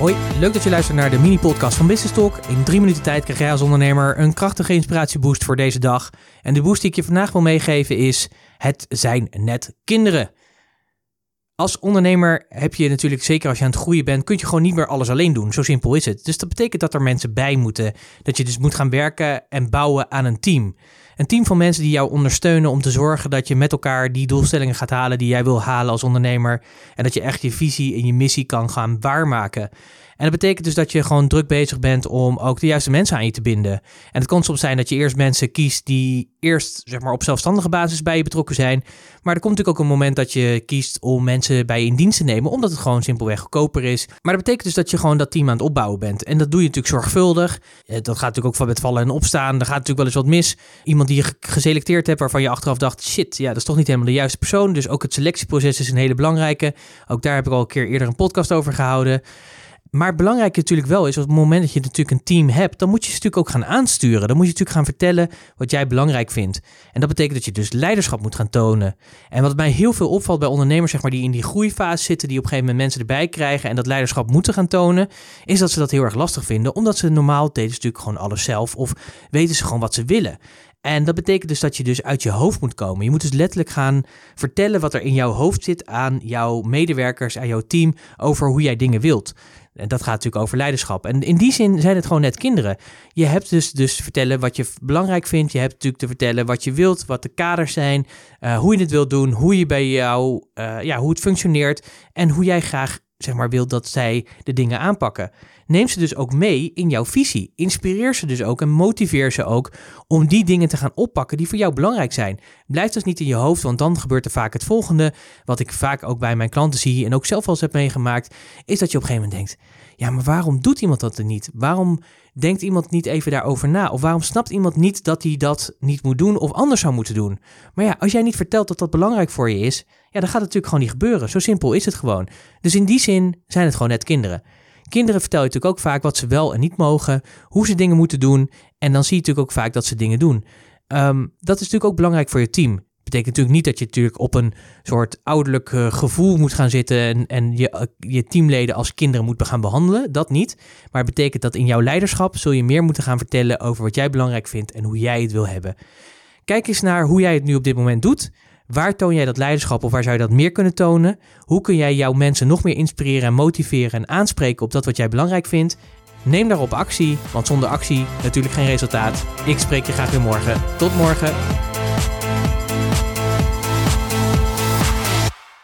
Hoi, leuk dat je luistert naar de mini-podcast van Business Talk. In drie minuten tijd krijg jij als ondernemer een krachtige inspiratieboost voor deze dag. En de boost die ik je vandaag wil meegeven is: het zijn net kinderen. Als ondernemer heb je natuurlijk, zeker als je aan het groeien bent, kun je gewoon niet meer alles alleen doen. Zo simpel is het. Dus dat betekent dat er mensen bij moeten. Dat je dus moet gaan werken en bouwen aan een team. Een team van mensen die jou ondersteunen om te zorgen dat je met elkaar die doelstellingen gaat halen die jij wil halen als ondernemer. En dat je echt je visie en je missie kan gaan waarmaken. En dat betekent dus dat je gewoon druk bezig bent om ook de juiste mensen aan je te binden. En het kan soms zijn dat je eerst mensen kiest die eerst zeg maar, op zelfstandige basis bij je betrokken zijn. Maar er komt natuurlijk ook een moment dat je kiest om mensen bij je in dienst te nemen, omdat het gewoon simpelweg goedkoper is. Maar dat betekent dus dat je gewoon dat team aan het opbouwen bent. En dat doe je natuurlijk zorgvuldig. Eh, dat gaat natuurlijk ook van met vallen en opstaan. Er gaat natuurlijk wel eens wat mis. Iemand die je geselecteerd hebt waarvan je achteraf dacht, shit, ja, dat is toch niet helemaal de juiste persoon. Dus ook het selectieproces is een hele belangrijke. Ook daar heb ik al een keer eerder een podcast over gehouden. Maar belangrijk natuurlijk wel is, op het moment dat je natuurlijk een team hebt, dan moet je ze natuurlijk ook gaan aansturen. Dan moet je natuurlijk gaan vertellen wat jij belangrijk vindt. En dat betekent dat je dus leiderschap moet gaan tonen. En wat mij heel veel opvalt bij ondernemers, zeg maar, die in die groeifase zitten, die op een gegeven moment mensen erbij krijgen en dat leiderschap moeten gaan tonen, is dat ze dat heel erg lastig vinden, omdat ze normaal deden natuurlijk gewoon alles zelf of weten ze gewoon wat ze willen. En dat betekent dus dat je dus uit je hoofd moet komen. Je moet dus letterlijk gaan vertellen wat er in jouw hoofd zit aan jouw medewerkers, aan jouw team, over hoe jij dingen wilt. En dat gaat natuurlijk over leiderschap. En in die zin zijn het gewoon net kinderen. Je hebt dus, dus vertellen wat je belangrijk vindt. Je hebt natuurlijk te vertellen wat je wilt, wat de kaders zijn, uh, hoe je het wilt doen, hoe je bij jou, uh, ja, hoe het functioneert en hoe jij graag zeg maar, wilt dat zij de dingen aanpakken. Neem ze dus ook mee in jouw visie. Inspireer ze dus ook en motiveer ze ook om die dingen te gaan oppakken die voor jou belangrijk zijn. Blijf dus niet in je hoofd, want dan gebeurt er vaak het volgende. Wat ik vaak ook bij mijn klanten zie en ook zelf al eens heb meegemaakt, is dat je op een gegeven moment denkt: ja, maar waarom doet iemand dat er niet? Waarom denkt iemand niet even daarover na? Of waarom snapt iemand niet dat hij dat niet moet doen of anders zou moeten doen? Maar ja, als jij niet vertelt dat dat belangrijk voor je is, ja, dan gaat het natuurlijk gewoon niet gebeuren. Zo simpel is het gewoon. Dus in die zin zijn het gewoon net kinderen. Kinderen vertel je natuurlijk ook vaak wat ze wel en niet mogen, hoe ze dingen moeten doen. En dan zie je natuurlijk ook vaak dat ze dingen doen. Um, dat is natuurlijk ook belangrijk voor je team. Betekent natuurlijk niet dat je natuurlijk op een soort ouderlijk uh, gevoel moet gaan zitten en, en je, uh, je teamleden als kinderen moet gaan behandelen. Dat niet. Maar het betekent dat in jouw leiderschap zul je meer moeten gaan vertellen over wat jij belangrijk vindt en hoe jij het wil hebben. Kijk eens naar hoe jij het nu op dit moment doet. Waar toon jij dat leiderschap of waar zou je dat meer kunnen tonen? Hoe kun jij jouw mensen nog meer inspireren en motiveren en aanspreken op dat wat jij belangrijk vindt? Neem daarop actie, want zonder actie natuurlijk geen resultaat. Ik spreek je graag weer morgen. Tot morgen.